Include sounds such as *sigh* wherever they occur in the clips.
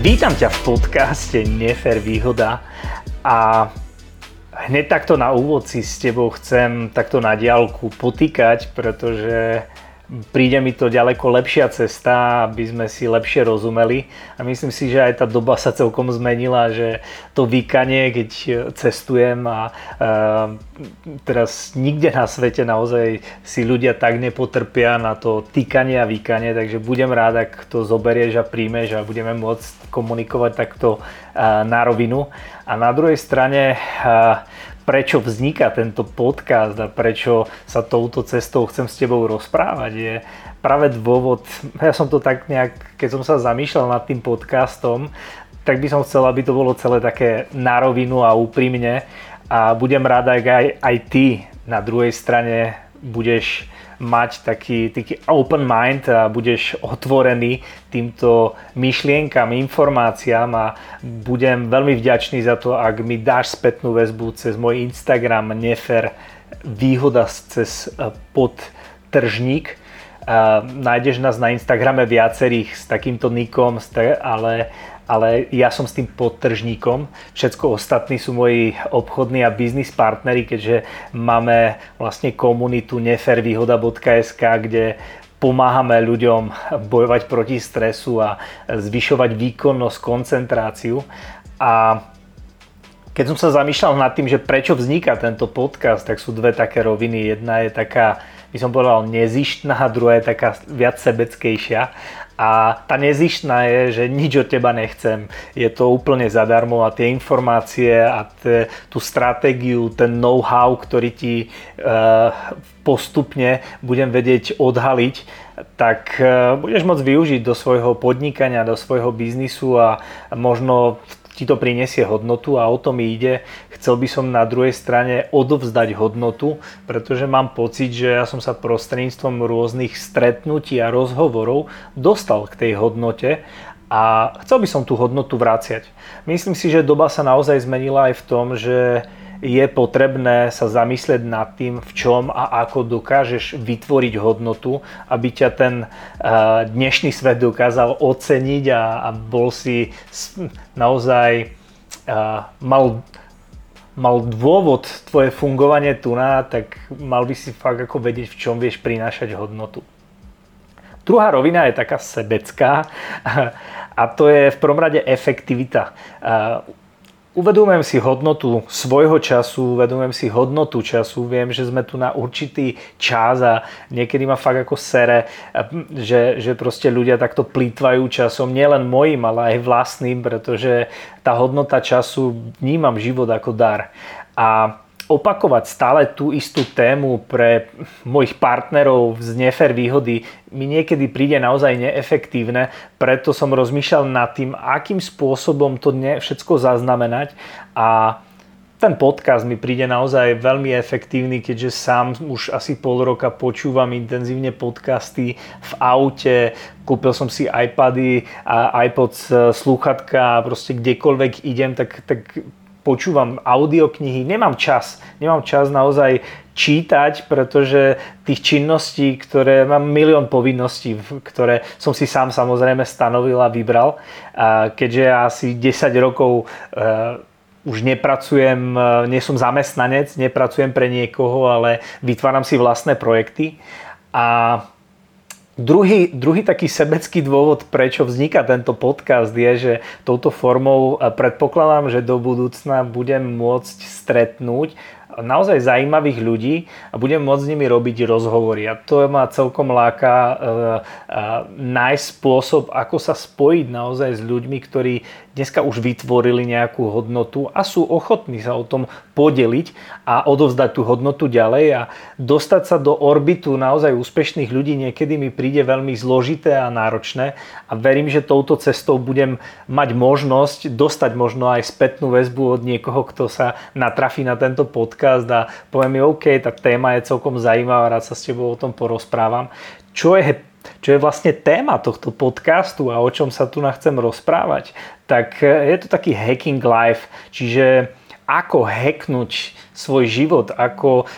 Vítam ťa v podcaste Nefer výhoda a hneď takto na úvod si s tebou chcem takto na diálku potýkať, pretože príde mi to ďaleko lepšia cesta, aby sme si lepšie rozumeli a myslím si, že aj tá doba sa celkom zmenila, že to výkanie, keď cestujem a e, teraz nikde na svete naozaj si ľudia tak nepotrpia na to týkanie a výkanie, takže budem rád, ak to zoberieš a príjmeš a budeme môcť komunikovať takto e, na rovinu. A na druhej strane e, prečo vzniká tento podcast a prečo sa touto cestou chcem s tebou rozprávať je práve dôvod, ja som to tak nejak, keď som sa zamýšľal nad tým podcastom, tak by som chcel, aby to bolo celé také na rovinu a úprimne a budem rád, ak aj, aj ty na druhej strane budeš mať taký, taký open mind a budeš otvorený týmto myšlienkam, informáciám a budem veľmi vďačný za to, ak mi dáš spätnú väzbu cez môj Instagram nefer výhoda cez e, podtržník. Nájdeš nás na Instagrame viacerých s takýmto nikom, ale ale ja som s tým podtržníkom. Všetko ostatní sú moji obchodní a biznis partnery, keďže máme vlastne komunitu nefervýhoda.sk, kde pomáhame ľuďom bojovať proti stresu a zvyšovať výkonnosť, koncentráciu. A keď som sa zamýšľal nad tým, že prečo vzniká tento podcast, tak sú dve také roviny. Jedna je taká, by som povedal, nezištná, *laughs* druhá je taká viac sebeckejšia. A tá nezištná je, že nič od teba nechcem. Je to úplne zadarmo a tie informácie a te, tú stratégiu, ten know-how, ktorý ti e, postupne budem vedieť odhaliť, tak e, budeš môcť využiť do svojho podnikania, do svojho biznisu a možno ti to prinesie hodnotu a o tom ide chcel by som na druhej strane odovzdať hodnotu, pretože mám pocit, že ja som sa prostredníctvom rôznych stretnutí a rozhovorov dostal k tej hodnote a chcel by som tú hodnotu vráciať. Myslím si, že doba sa naozaj zmenila aj v tom, že je potrebné sa zamyslieť nad tým, v čom a ako dokážeš vytvoriť hodnotu, aby ťa ten eh, dnešný svet dokázal oceniť a, bol si naozaj eh, mal mal dôvod tvoje fungovanie tu na, tak mal by si fakt ako vedieť, v čom vieš prinášať hodnotu. Druhá rovina je taká sebecká *laughs* a to je v prvom rade efektivita. Uvedomujem si hodnotu svojho času, uvedomujem si hodnotu času, viem, že sme tu na určitý čas a niekedy ma fakt ako sere, že, že proste ľudia takto plýtvajú časom, nielen mojim, ale aj vlastným, pretože tá hodnota času vnímam život ako dar. A opakovať stále tú istú tému pre mojich partnerov z nefer výhody mi niekedy príde naozaj neefektívne, preto som rozmýšľal nad tým, akým spôsobom to všetko zaznamenať. A ten podcast mi príde naozaj veľmi efektívny, keďže sám už asi pol roka počúvam intenzívne podcasty v aute, kúpil som si iPady a iPod slúchatka a proste kdekoľvek idem, tak, tak počúvam audioknihy, nemám čas. Nemám čas naozaj čítať, pretože tých činností, ktoré mám milión povinností, ktoré som si sám samozrejme stanovil a vybral. A keďže asi 10 rokov e, už nepracujem, e, nie som zamestnanec, nepracujem pre niekoho, ale vytváram si vlastné projekty. A Druhý, druhý taký sebecký dôvod, prečo vzniká tento podcast, je, že touto formou predpokladám, že do budúcna budem môcť stretnúť naozaj zaujímavých ľudí a budem môcť s nimi robiť rozhovory. A to ma celkom láka e, e, nájsť spôsob, ako sa spojiť naozaj s ľuďmi, ktorí dneska už vytvorili nejakú hodnotu a sú ochotní sa o tom podeliť a odovzdať tú hodnotu ďalej a dostať sa do orbitu naozaj úspešných ľudí niekedy mi príde veľmi zložité a náročné a verím, že touto cestou budem mať možnosť dostať možno aj spätnú väzbu od niekoho, kto sa natrafí na tento podcast a povie mi, OK, tá téma je celkom zaujímavá, rád sa s tebou o tom porozprávam. Čo je čo je vlastne téma tohto podcastu a o čom sa tu chcem rozprávať, tak e, je to taký hacking life, čiže ako hacknúť svoj život, ako,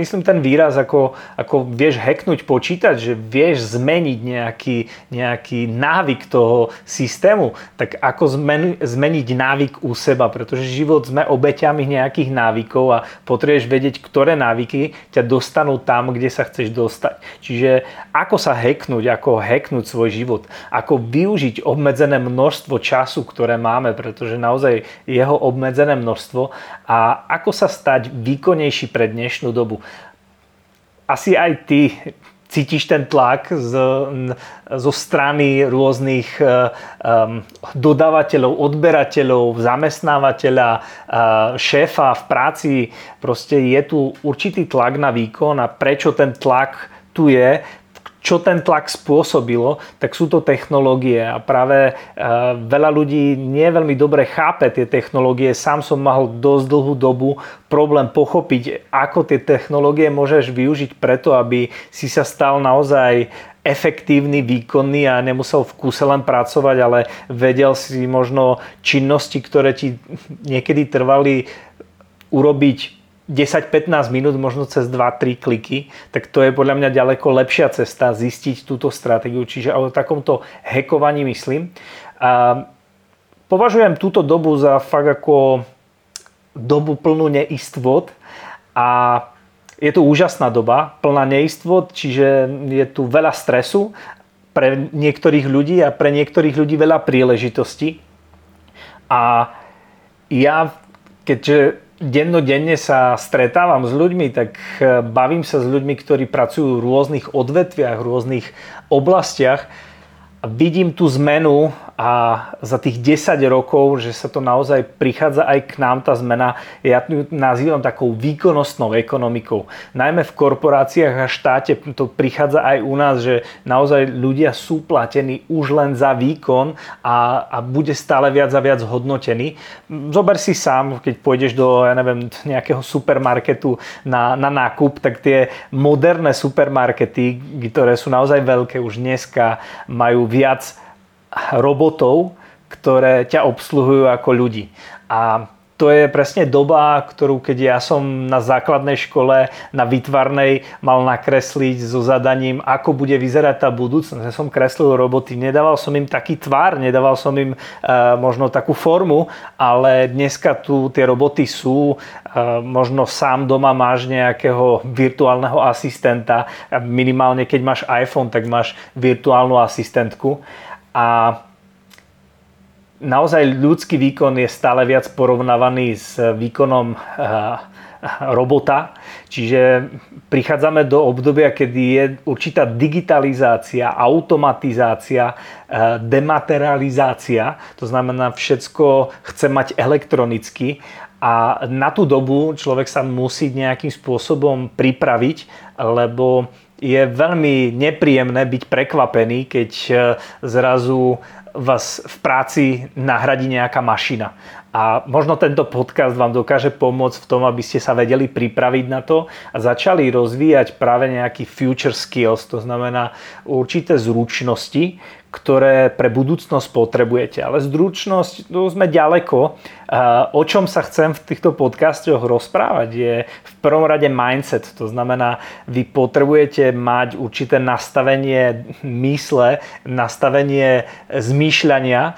myslím ten výraz, ako, ako vieš hacknúť počítať, že vieš zmeniť nejaký, nejaký návyk toho systému, tak ako zmen, zmeniť návyk u seba, pretože život sme obeťami nejakých návykov a potrebuješ vedieť, ktoré návyky ťa dostanú tam, kde sa chceš dostať. Čiže ako sa hacknúť, ako hacknúť svoj život, ako využiť obmedzené množstvo času, ktoré máme, pretože naozaj jeho obmedzené množstvo a ako sa stať výkonnejší pre dnešnú dobu. Asi aj ty cítiš ten tlak z, zo strany rôznych um, dodávateľov, odberateľov, zamestnávateľa, uh, šéfa v práci. Proste je tu určitý tlak na výkon a prečo ten tlak tu je, čo ten tlak spôsobilo, tak sú to technológie a práve e, veľa ľudí nie veľmi dobre chápe tie technológie. Sám som mal dosť dlhú dobu problém pochopiť, ako tie technológie môžeš využiť preto, aby si sa stal naozaj efektívny, výkonný a nemusel v kúse len pracovať, ale vedel si možno činnosti, ktoré ti niekedy trvali urobiť 10-15 minút, možno cez 2-3 kliky, tak to je podľa mňa ďaleko lepšia cesta zistiť túto stratégiu. Čiže o takomto hekovaní myslím. A považujem túto dobu za fakt ako dobu plnú neistvot a je to úžasná doba, plná neistvot, čiže je tu veľa stresu pre niektorých ľudí a pre niektorých ľudí veľa príležitostí. A ja, keďže dennodenne sa stretávam s ľuďmi, tak eh, bavím sa s ľuďmi, ktorí pracujú v rôznych odvetviach, v rôznych oblastiach. Vidím tú zmenu a za tých 10 rokov, že sa to naozaj prichádza aj k nám tá zmena, ja ju nazývam takou výkonnostnou ekonomikou. Najmä v korporáciách a štáte to prichádza aj u nás, že naozaj ľudia sú platení už len za výkon a, a bude stále viac a viac hodnotený. Zober si sám, keď pôjdeš do ja neviem, nejakého supermarketu na, na nákup, tak tie moderné supermarkety, ktoré sú naozaj veľké už dneska, majú viac robotov, ktoré ťa obsluhujú ako ľudí. A to je presne doba, ktorú keď ja som na základnej škole, na výtvarnej mal nakresliť so zadaním, ako bude vyzerať tá budúcnosť. Ja som kreslil roboty, nedával som im taký tvar, nedával som im e, možno takú formu, ale dneska tu tie roboty sú, e, možno sám doma máš nejakého virtuálneho asistenta, minimálne keď máš iPhone, tak máš virtuálnu asistentku a naozaj ľudský výkon je stále viac porovnávaný s výkonom eh, robota. Čiže prichádzame do obdobia, kedy je určitá digitalizácia, automatizácia, eh, dematerializácia. To znamená, všetko chce mať elektronicky a na tú dobu človek sa musí nejakým spôsobom pripraviť, lebo je veľmi nepríjemné byť prekvapený, keď eh, zrazu vás v práci nahradí nejaká mašina. A možno tento podcast vám dokáže pomôcť v tom, aby ste sa vedeli pripraviť na to a začali rozvíjať práve nejaký future skills, to znamená určité zručnosti, ktoré pre budúcnosť potrebujete. Ale zručnosť, tu sme ďaleko. O čom sa chcem v týchto podcastoch rozprávať je v prvom rade mindset. To znamená, vy potrebujete mať určité nastavenie mysle, nastavenie zmýšľania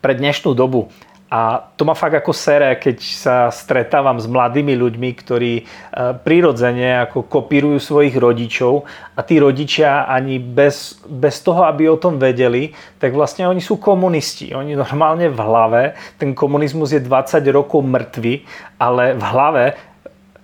pre dnešnú dobu. A to ma fakt ako sere, keď sa stretávam s mladými ľuďmi, ktorí e, prirodzene ako kopírujú svojich rodičov a tí rodičia ani bez, bez toho, aby o tom vedeli, tak vlastne oni sú komunisti. Oni normálne v hlave, ten komunizmus je 20 rokov mŕtvy, ale v hlave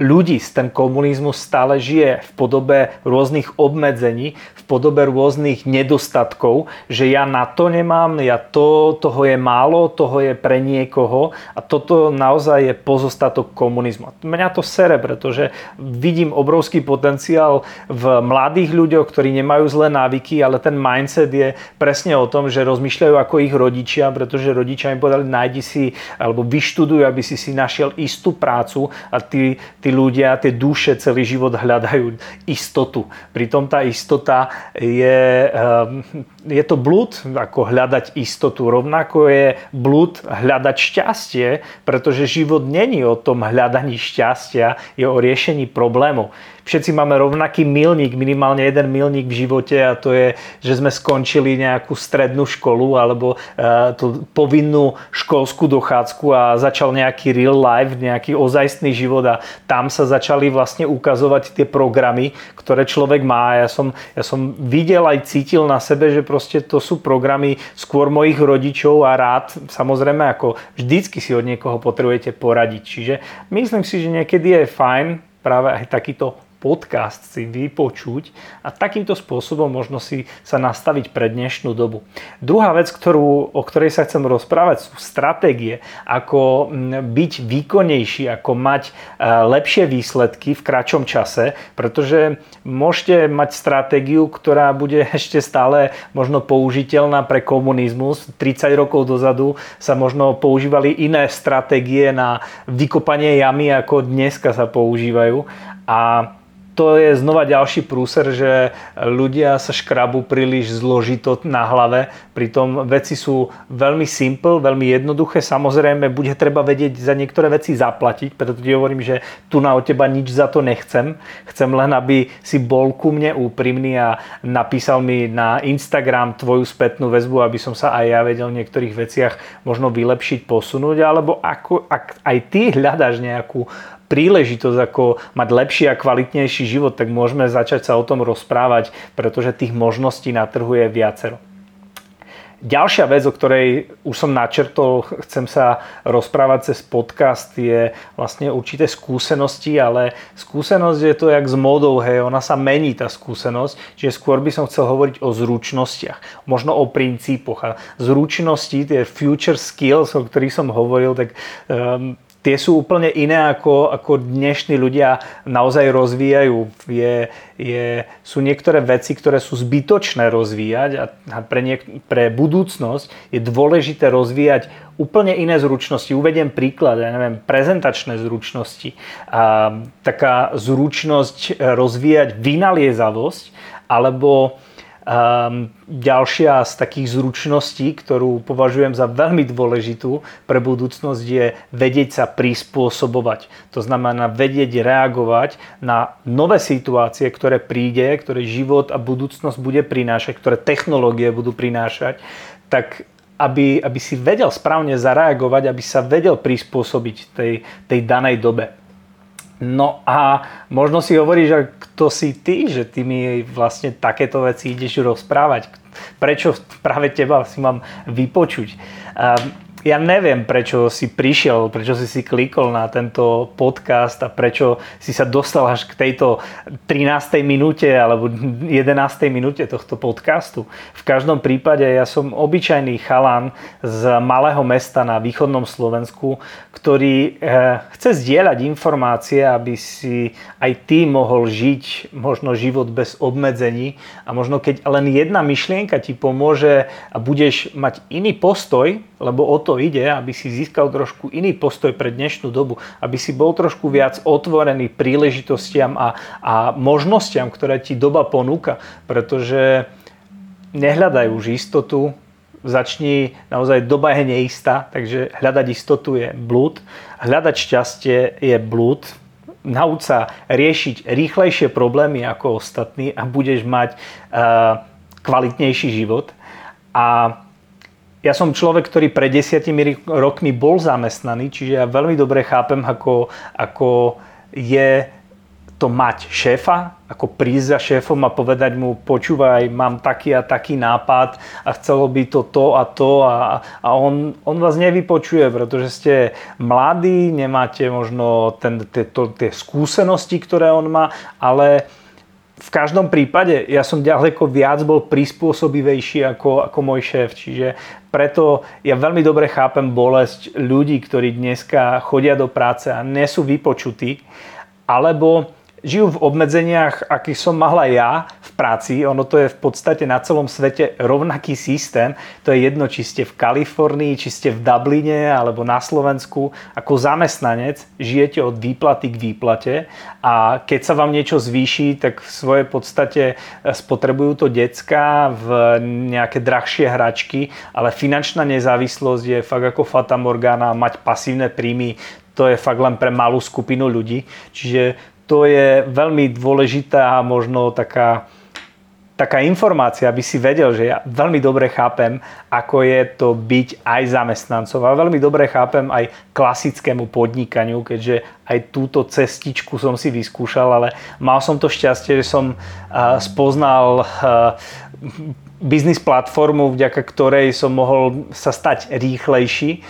ľudí ten komunizmus stále žije v podobe rôznych obmedzení, v podobe rôznych nedostatkov, že ja na to nemám, ja to, toho je málo, toho je pre niekoho a toto naozaj je pozostatok komunizmu. Mňa to sere, pretože vidím obrovský potenciál v mladých ľuďoch, ktorí nemajú zlé návyky, ale ten mindset je presne o tom, že rozmýšľajú ako ich rodičia, pretože rodičia im povedali, nájdi si alebo vyštuduj, aby si si našiel istú prácu a ty, ty tí ľudia, tie duše celý život hľadajú istotu. Pritom tá istota je, ehm, je to blúd, ako hľadať istotu. Rovnako je blúd hľadať šťastie, pretože život není o tom hľadaní šťastia, je o riešení problémov všetci máme rovnaký milník, minimálne jeden milník v živote a to je, že sme skončili nejakú strednú školu alebo uh, tú povinnú školskú dochádzku a začal nejaký real life, nejaký ozajstný život a tam sa začali vlastne ukazovať tie programy, ktoré človek má. Ja som, ja som videl aj cítil na sebe, že proste to sú programy skôr mojich rodičov a rád, samozrejme ako vždycky si od niekoho potrebujete poradiť. Čiže myslím si, že niekedy je fajn práve aj takýto podcast si vypočuť a takýmto spôsobom možno si sa nastaviť pre dnešnú dobu. Druhá vec, ktorú, o ktorej sa chcem rozprávať, sú stratégie, ako byť výkonnejší, ako mať e, lepšie výsledky v kratšom čase, pretože môžete mať stratégiu, ktorá bude *laughs* ešte stále možno použiteľná pre komunizmus. 30 rokov dozadu sa možno používali iné stratégie na vykopanie jamy, ako dneska sa používajú. A to je znova ďalší prúser, že ľudia sa škrabu príliš zložito na hlave, pritom veci sú veľmi simple, veľmi jednoduché. Samozrejme, bude treba vedieť za niektoré veci zaplatiť, preto ti hovorím, že tu na od teba nič za to nechcem. Chcem len, aby si bol ku mne úprimný a napísal mi na Instagram tvoju spätnú väzbu, aby som sa aj ja vedel v niektorých veciach možno vylepšiť, posunúť, alebo ako, ak aj ty hľadáš nejakú príležitosť, ako mať lepší a kvalitnejší život, tak môžeme začať sa o tom rozprávať, pretože tých možností na trhu je viacero. Ďalšia vec, o ktorej už som načrtol, chcem sa rozprávať cez podcast, je vlastne určité skúsenosti, ale skúsenosť je to jak s módou, hej, ona sa mení tá skúsenosť, čiže skôr by som chcel hovoriť o zručnostiach, možno o princípoch. A zručnosti, tie future skills, o ktorých som hovoril, tak um, tie sú úplne iné ako, ako dnešní ľudia naozaj rozvíjajú. Je, je, sú niektoré veci, ktoré sú zbytočné rozvíjať a pre, niek- pre budúcnosť je dôležité rozvíjať úplne iné zručnosti. Uvediem príklad, ja neviem, prezentačné zručnosti. A, taká zručnosť rozvíjať vynaliezavosť alebo Um, ďalšia z takých zručností, ktorú považujem za veľmi dôležitú pre budúcnosť, je vedieť sa prispôsobovať. To znamená vedieť reagovať na nové situácie, ktoré príde, ktoré život a budúcnosť bude prinášať, ktoré technológie budú prinášať, tak aby, aby si vedel správne zareagovať, aby sa vedel prispôsobiť tej, tej danej dobe. No a možno si hovoríš, že kto si ty, že ty mi vlastne takéto veci ideš rozprávať. Prečo práve teba si mám vypočuť? Ja neviem, prečo si prišiel, prečo si si klikol na tento podcast a prečo si sa dostal až k tejto 13. minúte alebo 11. minúte tohto podcastu. V každom prípade ja som obyčajný chalan z malého mesta na východnom Slovensku, ktorý eh, chce zdieľať informácie, aby si aj ty mohol žiť možno život bez obmedzení a možno keď len jedna myšlienka ti pomôže a budeš mať iný postoj, lebo o to ide, aby si získal trošku iný postoj pre dnešnú dobu, aby si bol trošku viac otvorený príležitostiam a, a možnostiam, ktoré ti doba ponúka, pretože nehľadaj už istotu, začni, naozaj doba je neistá, takže hľadať istotu je blúd, hľadať šťastie je blúd, nauč sa riešiť rýchlejšie problémy ako ostatní a budeš mať uh, kvalitnejší život. A ja som človek, ktorý pred desiatimi rokmi bol zamestnaný, čiže ja veľmi dobre chápem, ako, ako je to mať šéfa, ako prísť za šéfom a povedať mu, počúvaj, mám taký a taký nápad a chcelo by to to a to a, a on, on vás nevypočuje, pretože ste mladí, nemáte možno ten, tie, to, tie skúsenosti, ktoré on má, ale v každom prípade ja som ďaleko viac bol prispôsobivejší ako, ako môj šéf, čiže preto ja veľmi dobre chápem bolesť ľudí, ktorí dneska chodia do práce a nie sú vypočutí, alebo žijú v obmedzeniach, akých som mala ja v práci. Ono to je v podstate na celom svete rovnaký systém. To je jedno, či ste v Kalifornii, či ste v Dubline alebo na Slovensku. Ako zamestnanec žijete od výplaty k výplate a keď sa vám niečo zvýši, tak v svojej podstate spotrebujú to decka v nejaké drahšie hračky, ale finančná nezávislosť je fakt ako Fata Morgana, mať pasívne príjmy, to je fakt len pre malú skupinu ľudí. Čiže to je veľmi dôležitá možno taká, taká informácia, aby si vedel, že ja veľmi dobre chápem, ako je to byť aj zamestnancom. A veľmi dobre chápem aj klasickému podnikaniu, keďže aj túto cestičku som si vyskúšal, ale mal som to šťastie, že som spoznal biznis platformu, vďaka ktorej som mohol sa stať rýchlejší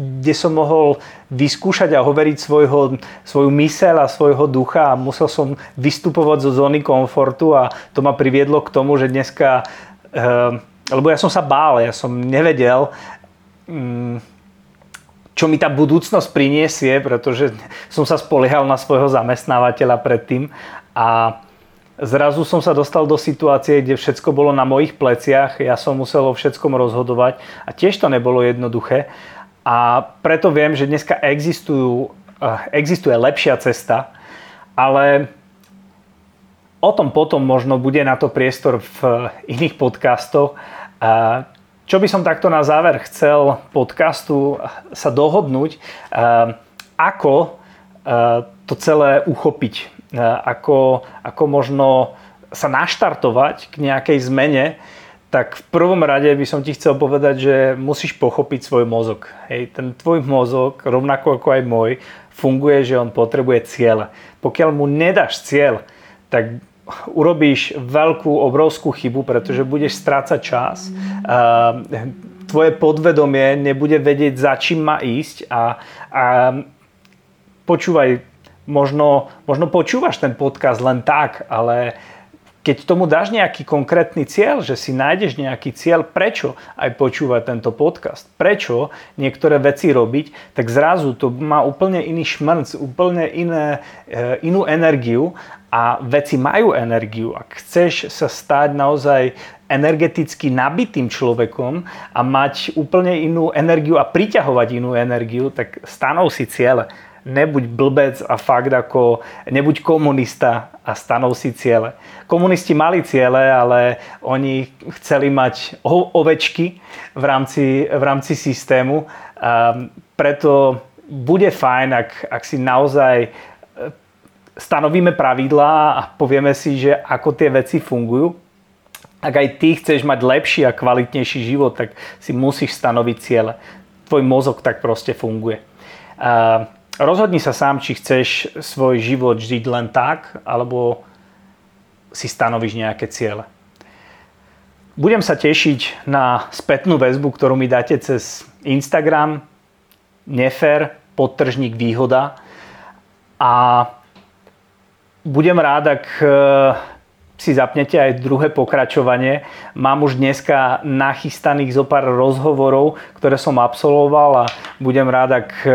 kde som mohol vyskúšať a hoveriť svojho, svoju myseľ a svojho ducha a musel som vystupovať zo zóny komfortu a to ma priviedlo k tomu, že dneska, eh, lebo ja som sa bál, ja som nevedel, mm, čo mi tá budúcnosť priniesie, pretože som sa spoliehal na svojho zamestnávateľa predtým a zrazu som sa dostal do situácie, kde všetko bolo na mojich pleciach, ja som musel o všetkom rozhodovať a tiež to nebolo jednoduché. A preto viem, že dneska existujú, eh, existuje lepšia cesta, ale o tom potom možno bude na to priestor v iných podcastoch. Čo by som takto na záver chcel podcastu sa dohodnúť, eh, ako eh, to celé uchopiť, ako, ako možno sa naštartovať k nejakej zmene, tak v prvom rade by som ti chcel povedať, že musíš pochopiť svoj mozog. Hej, ten tvoj mozog, rovnako ako aj môj, funguje, že on potrebuje cieľ. Pokiaľ mu nedáš cieľ, tak urobíš veľkú, obrovskú chybu, pretože budeš strácať čas. Tvoje podvedomie nebude vedieť, za čím má ísť a, a počúvaj, možno, možno počúvaš ten podcast len tak, ale keď tomu dáš nejaký konkrétny cieľ, že si nájdeš nejaký cieľ, prečo aj počúvať tento podcast, prečo niektoré veci robiť, tak zrazu to má úplne iný šmrnc, úplne iné, e, inú energiu a veci majú energiu. Ak chceš sa stať naozaj energeticky nabitým človekom a mať úplne inú energiu a priťahovať inú energiu, tak stanov si ciele nebuď blbec a fakt ako, nebuď komunista a stanov si ciele. Komunisti mali ciele, ale oni chceli mať ovečky v rámci, v rámci systému. A preto bude fajn, ak, ak si naozaj e, stanovíme pravidlá a povieme si, že ako tie veci fungujú. Ak aj ty chceš mať lepší a kvalitnejší život, tak si musíš stanoviť ciele. Tvoj mozog tak proste funguje. A rozhodni sa sám, či chceš svoj život žiť len tak, alebo si stanovíš nejaké ciele. Budem sa tešiť na spätnú väzbu, ktorú mi dáte cez Instagram, nefer, podtržník výhoda a budem rád, ak e, si zapnete aj druhé pokračovanie. Mám už dneska nachystaných zo pár rozhovorov, ktoré som absolvoval a budem rád, ak e,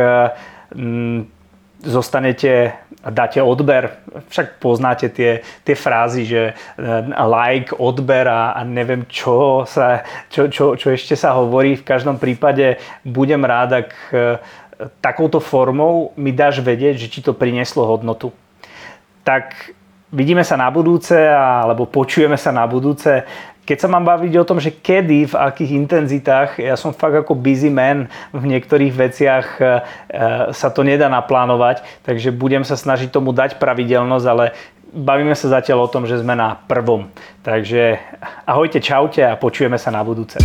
zostanete a dáte odber, však poznáte tie, tie frázy, že eh, like, odber a, a neviem čo, sa, čo, čo, čo ešte sa hovorí. V každom prípade budem rád, ak eh, takouto formou mi dáš vedieť, že ti to prinieslo hodnotu. Tak vidíme sa na budúce, alebo počujeme sa na budúce. Keď sa mám baviť o tom, že kedy, v akých intenzitách, ja som fakt ako busy man, v niektorých veciach e, e, sa to nedá naplánovať, takže budem sa snažiť tomu dať pravidelnosť, ale bavíme sa zatiaľ o tom, že sme na prvom. Takže ahojte, čaute a počujeme sa na budúce.